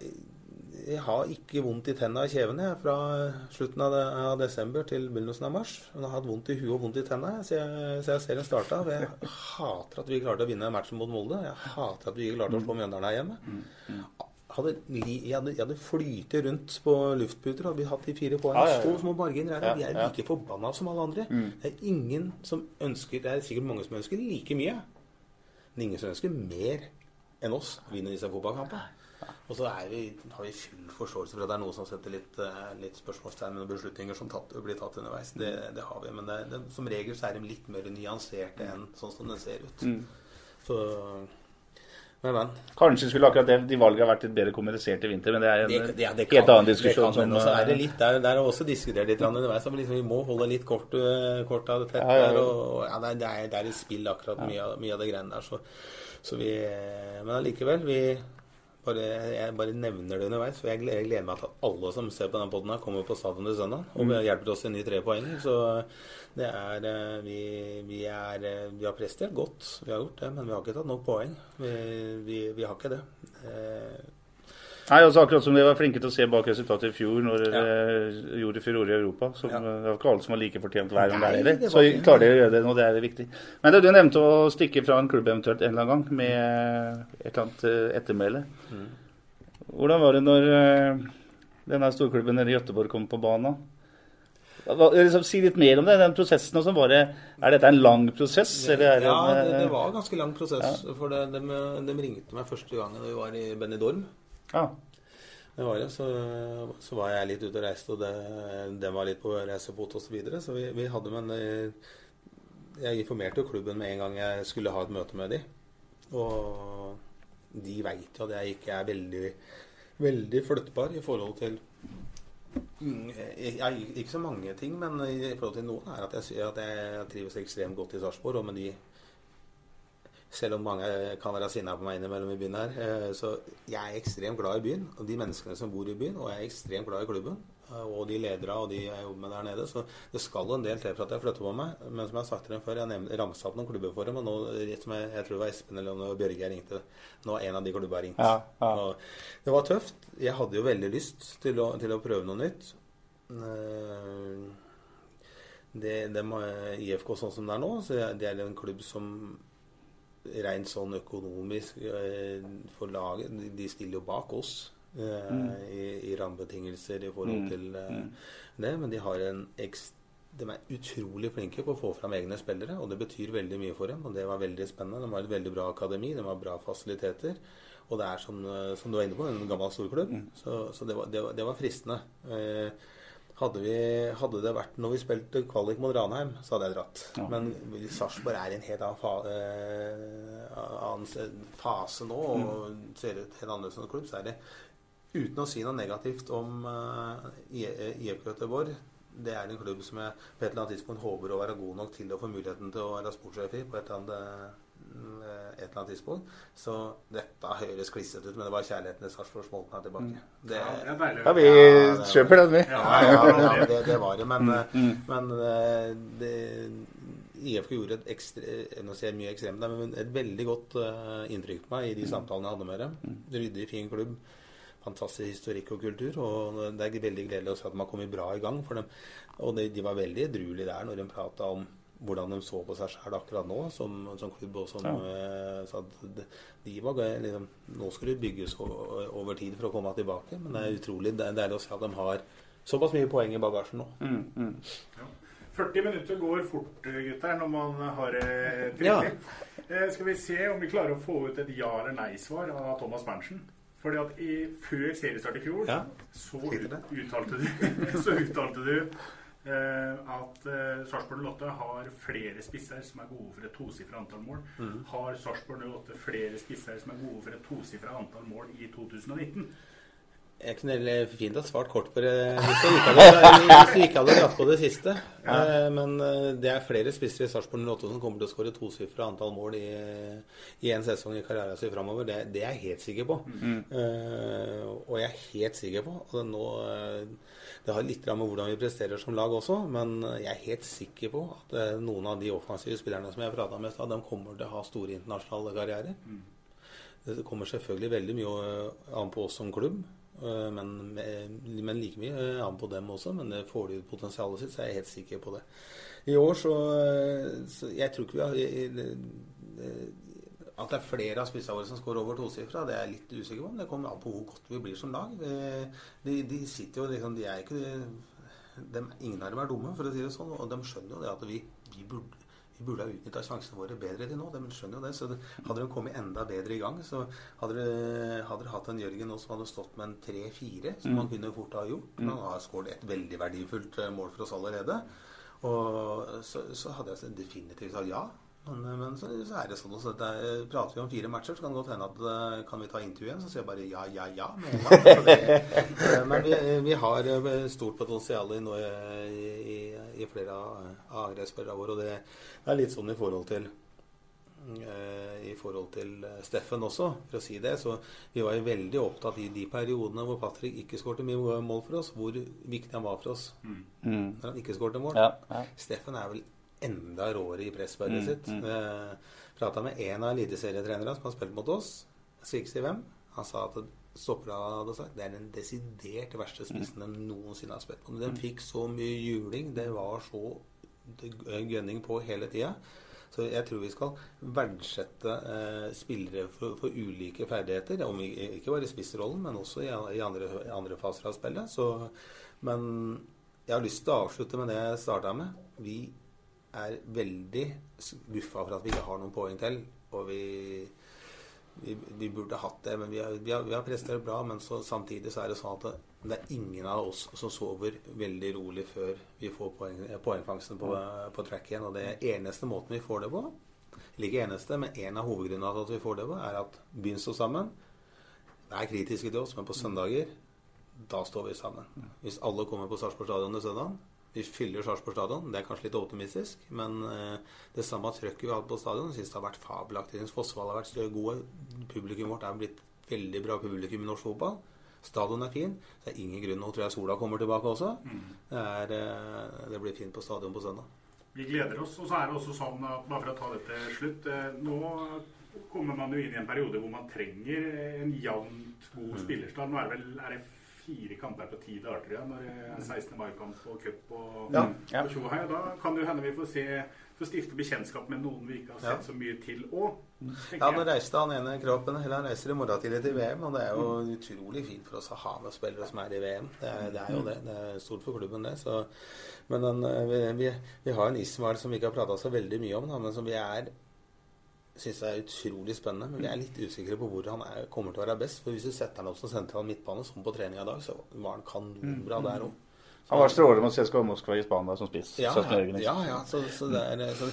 jeg har ikke vondt i tenna og kjevene fra slutten av, av desember til begynnelsen av mars. Jeg har hatt vondt i huet og vondt i tenna siden jeg, så jeg serien starta. Jeg hater at vi klarte å vinne matchen mot Molde. Jeg hater at vi ikke klarte å slå Mjøndalen her hjemme. Hadde, jeg hadde, jeg hadde flytet rundt på luftputer, hadde vi hatt de fire poengene. Ja, ja, ja. Så små marginer er. Ja, Vi er like forbanna som alle andre. Det er ingen som ønsker Det er sikkert mange som ønsker like mye. Men ingen som ønsker mer enn oss vinner vinne disse fotballkampene. Og så er vi, har vi full forståelse for at det er noen som setter litt, eh, litt spørsmålstegn med beslutninger som tatt, blir tatt underveis. Det, det har vi. Men det, det, som regel så er de litt mer nyanserte enn sånn som det ser ut. Så Men, men. Kanskje skulle akkurat det, de valgene vært litt bedre kommunisert i vinter, men det er en Det, det, kan, helt annen diskusjon. Det kan, men som, er det eh, litt der, der er også diskutert litt underveis. Vi, liksom, vi må holde litt kort, eh, kort av det tett Ja, ja, ja. der. Og, ja, det, er, det, er, det er i spill akkurat mye, av- mye av det greiene der. Så, så vi eh, Men allikevel, vi bare, jeg bare nevner det underveis. For jeg gleder, jeg gleder meg til at alle som ser på denne poden, kommer på stadion til søndag og Mm. hjelper oss til nye tre poeng. Så det er eh, vi, vi, er, eh, vi har prestert godt, vi har gjort det, men vi har ikke tatt nok poeng. Vi, vi, vi har ikke det. Eh, Nei, altså Akkurat som de var flinke til å se bak resultatet i fjor, når Ja. de gjorde furore i Europa. Som, Ja. Det var ikke alle som var like fortjent hver gang der heller. Så klarer de å gjøre det nå, det er viktig. Men det, du nevnte å stikke fra en klubb eventuelt en eller annen gang med et eller annet eh, ettermæle. Mm. Hvordan var det når eh, denne storklubben nede i Göteborg kom på banen? Liksom, si litt mer om det, den prosessen. Også. Var det, er dette en lang prosess? Eller er det ja, det, eh, det var en ganske lang prosess. For det, de, de ringte meg første gangen da vi var i Benidorm. Ja. Det var det, så, så var jeg litt ute og reiste, og det, den var litt på reisefot osv. Så, videre, så vi, vi hadde men eh, Jeg informerte klubben med en gang jeg skulle ha et møte med dem. Og de veit jo at jeg ikke er veldig, veldig flyttbar i forhold til jeg, Ikke så mange ting, men i forhold til noen er at jeg, at jeg trives ekstremt godt i Sarpsborg. Og med de Selv om mange kan være sinna på meg innimellom i byen her, eh, så jeg er ekstremt glad i byen. Og de menneskene som bor i byen, og jeg er ekstremt glad i klubben. eh, Og de ledere og de jeg jobber med der nede. Så det skal en del til for at jeg flytter på meg. Men som jeg har sagt til dem før, jeg ramsa opp noen klubber for dem. Og nå, som jeg, jeg tror det var Espen eller noe, Bjørge jeg ringte, nå er en av de klubba jeg ringte. Ja, ja. Det var tøft. Jeg hadde jo veldig lyst til å, til å prøve noe nytt. Eh, Det, det IFK sånn som det er nå, så det er en klubb som rent sånn økonomisk eh, for laget de- stiller jo bak oss eh, i, i rammebetingelser i forhold til eh, det, men de har en de er utrolig flinke på å få fram egne spillere, og det betyr veldig mye for dem. og Det var veldig spennende. De har et veldig bra akademi, de har bra fasiliteter. Og det er som, som du var inne på, en gammel storklubb. Så, så det, var, det, var, det var fristende. Eh, hadde, vi, hadde det vært når vi spilte kvalik mot Ranheim, så hadde jeg dratt. Men Sarpsborg er i en helt annen, fa, eh, annen fase nå og ser ut helt annerledes som klubb. Så er det, uten å si noe negativt om eh, IFK Göteborg det er en klubb som jeg på et eller annet tidspunkt håper å være god nok til å få muligheten til å være sportssjef i. på et eller annet mm, et eller annet tidspunkt. Så dette høres klissete ut, men det var kjærligheten til Sarpsborg som er tilbake. Det, Ja, det er. Ja, vi Ja, det- kjøper den, vi. ja, det, det var det. Men, men eh, det, IFK gjorde et ekstre, nå ser jeg mye ekstremt, men et veldig godt eh, inntrykk på meg i de samtalene jeg hadde med dem. Ryddig, fin klubb. Fantastisk historikk og kultur. Og det er veldig gledelig å se at de har kommet bra i gang. For dem. Og de, de var veldig edruelige der når de prata om hvordan de så på seg sjøl akkurat nå som, som klubb. Og som, ja. så at de, var liksom, Nå skal det bygges over tid for å komme tilbake. Men det er utrolig det deilig å se at de har såpass mye poeng i bagasjen nå. Mm, mm. 40 minutter går fort, gutter, når man har det Ja. Eh, skal vi se om vi klarer å få ut et ja- eller nei-svar av Thomas Berntsen. Fordi at i, Før seriestart i fjor Ja. så, ut, uttalte du, så uttalte du eh, at eh, Sarpsborg 08 har flere spisser som er gode for et tosifra antall mål. Mm. Har Sarpsborg 08 flere spisser som er gode for et tosifra antall mål i 2019? Jeg kunne fint ha svart kort på det hvis du ikke hadde, ikke hadde dratt på det siste. Ja. Men eh, det er flere spissere i Sarpsborg 08 som kommer til å skåre tosifra antall mål i, i en sesong i karrieren sin framover. Det, det er jeg helt sikker på. Eh, og jeg er helt sikker på at nå eh, Det har litt med hvordan vi presterer som lag også, men jeg er helt sikker på at eh, noen av de offensive spillerne som jeg prata med i stad, de kommer til å ha store internasjonale karrierer. Det kommer selvfølgelig veldig mye eh, an på oss som klubb. Eh, Men, men like mye eh, an på dem også. Men det får de ut potensialet sitt, så er jeg helt sikker på det. I år så, eh, så Jeg tror ikke vi har At det er flere av spissene våre som skårer over tosifra, det er jeg litt usikker på. Men det kommer an på hvor godt vi blir som lag. De, de sitter jo liksom De er ikke de, Ingen av dem er dumme, for å si det sånn. Og de skjønner jo det at vi, vi burde vi burde ha utnytta sjansene våre bedre til nå. De skjønner jo det. Så det, hadde de kommet enda bedre i gang, så hadde de hatt en Jørgen nå som hadde stått med en 3-4, som han kunne fort ha gjort. Han har skåret et veldig verdifullt eh, mål for oss allerede. Og så, så hadde jeg definitivt sagt ja. Men, men så, så er det sånn også det er- prater vi om fire matcher, så kan det godt hende at eh, kan vi ta intervju igjen, så sier jeg bare ja, ja, ja. med en gang. Så det- eh, Men vi, vi har eh, stort potensial i, i, i, i flere av angrepsspillerne våre, og det er litt sånn i forhold til eh, i forhold til Steffen også, for å si det. Så vi var jo veldig opptatt i de periodene hvor Patrick ikke skårte mye mål for oss, hvor viktig han var for oss Mm. når han ikke skårte mål. Ja, ja. Steffen er vel enda råere i presspillet Mm, sitt. mm. Eh, Prata med en av eliteserietrenerne som har spilt mot oss. Jeg skal ikke si hvem. Han sa at stoppere hadde sagt det er den desidert verste spissen de noensinne har spilt på. Men Den fikk så mye juling. Det var så gønning på hele tida. Så jeg tror vi skal verdsette eh, spillere for, for ulike ferdigheter. Om ikke bare i spissrollen, men også i, i andre, i andre faser av spillet. Så, men jeg har lyst til å avslutte med det jeg starta med. Vi er veldig skuffa for at vi ikke har noen poeng til. Og vi, vi, vi burde hatt det. Men vi har, vi har, vi har prestert bra. Men så, samtidig så er det sånn at det, det er ingen av oss som sover veldig rolig før vi får poeng, poengfangsten på, på track igjen. Og det eneste måten vi får det på, eller ikke eneste, men en av hovedgrunnene til at vi får det på, er at byen står sammen. Det er kritiske til oss, men på søndager da står vi sammen. Hvis alle kommer på Sarpsborg stadion til søndag Vi fyller Sarpsborg stadion. Det er kanskje litt optimistisk, men eh, det samme trøkket vi har hatt på stadion, syns det har vært fabelaktig. Jeg synes har vært så gode. Publikum vårt er blitt veldig bra publikum i norsk fotball. Stadion er fin. Det er ingen grunn Nå tror jeg sola kommer tilbake også. Det, er, eh, det blir fint på stadion på søndag. Vi gleder oss. Og så er det også sånn at bare for å ta det til slutt eh, Nå kommer man jo inn i en periode hvor man trenger en jevnt god Spillerstad, Nå er det vel er det fire kamper på ti dager, tror jeg, når det er 16. mai-kamp og cup og, Ja. Ja. og tjohei. Da kan det jo hende vi får se får stifte bekjentskap med noen vi ikke har sett Ja. så mye til òg. Ja, nå reiste han ene kroppen, eller han reiser i morgen tidlig til VM, og det er jo utrolig fint for oss å ha med spillere som er i VM. Det er, det er jo det. Det er stort for klubben, det. Så, men den, eh, vi, vi, vi har en Ismail som vi ikke har prata så veldig mye om, men som vi er syns er utrolig spennende. Men vi er litt usikre på hvor han er, kommer til å være best. For hvis du setter han opp som sentral midtbane, som på trening i dag, så var han kanonbra der òg. Han var strålende mot CSKA Moskva i Spania som spiss. Ja, 17 ja, ja, ja. Så, så er, så,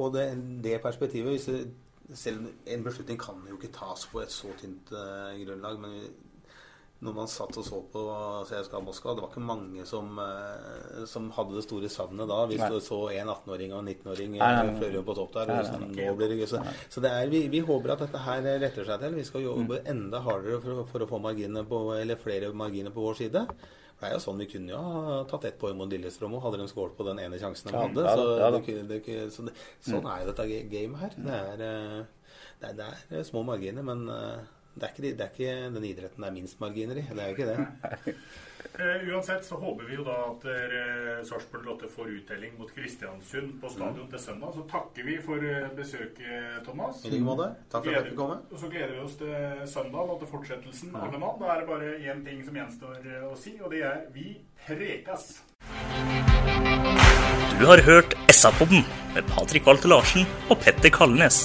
og det, det perspektivet hvis du, Selv en beslutning kan jo ikke tas på et så tynt uh, grunnlag, men når man satt og så på CSKA Moskva, det var ikke mange som, eh, som hadde det store savnet da. Hvis Nei. du så en 18-åring og en 19-åring Nei, nei, nei. fløre på topp der. Nei, og nei, sånn, nei. nå blir det, så så det er, vi, vi håper at dette her retter seg til. Vi skal jobbe enda hardere for, for å få på, eller flere marginer på vår side. Det er jo sånn Vi kunne jo ha tatt ett poeng mot Lillestrøm òg, hadde de skåret på den ene sjansen de Ja, hadde. ja så ja da. det, det, så det, sånn er jo dette ga- gamet her. Det er, eh, det er, det er små marginer, men eh, det er, ikke, det er ikke den idretten det er minst marginer i. Det er jo ikke det. uh, uansett så håper vi jo da at uh, Sarpsborg Lotte får uttelling mot Kristiansund på stadion til søndag. Så takker vi for uh, besøket, Thomas. I like måte. Takk for at du kom. komme. Og så gleder vi oss til søndag og til fortsettelsen mann. Da er det bare én ting som gjenstår å si, og det er vi prekas. Du har hørt SA-podden med Patrik Walter Larsen og Petter Kalnes.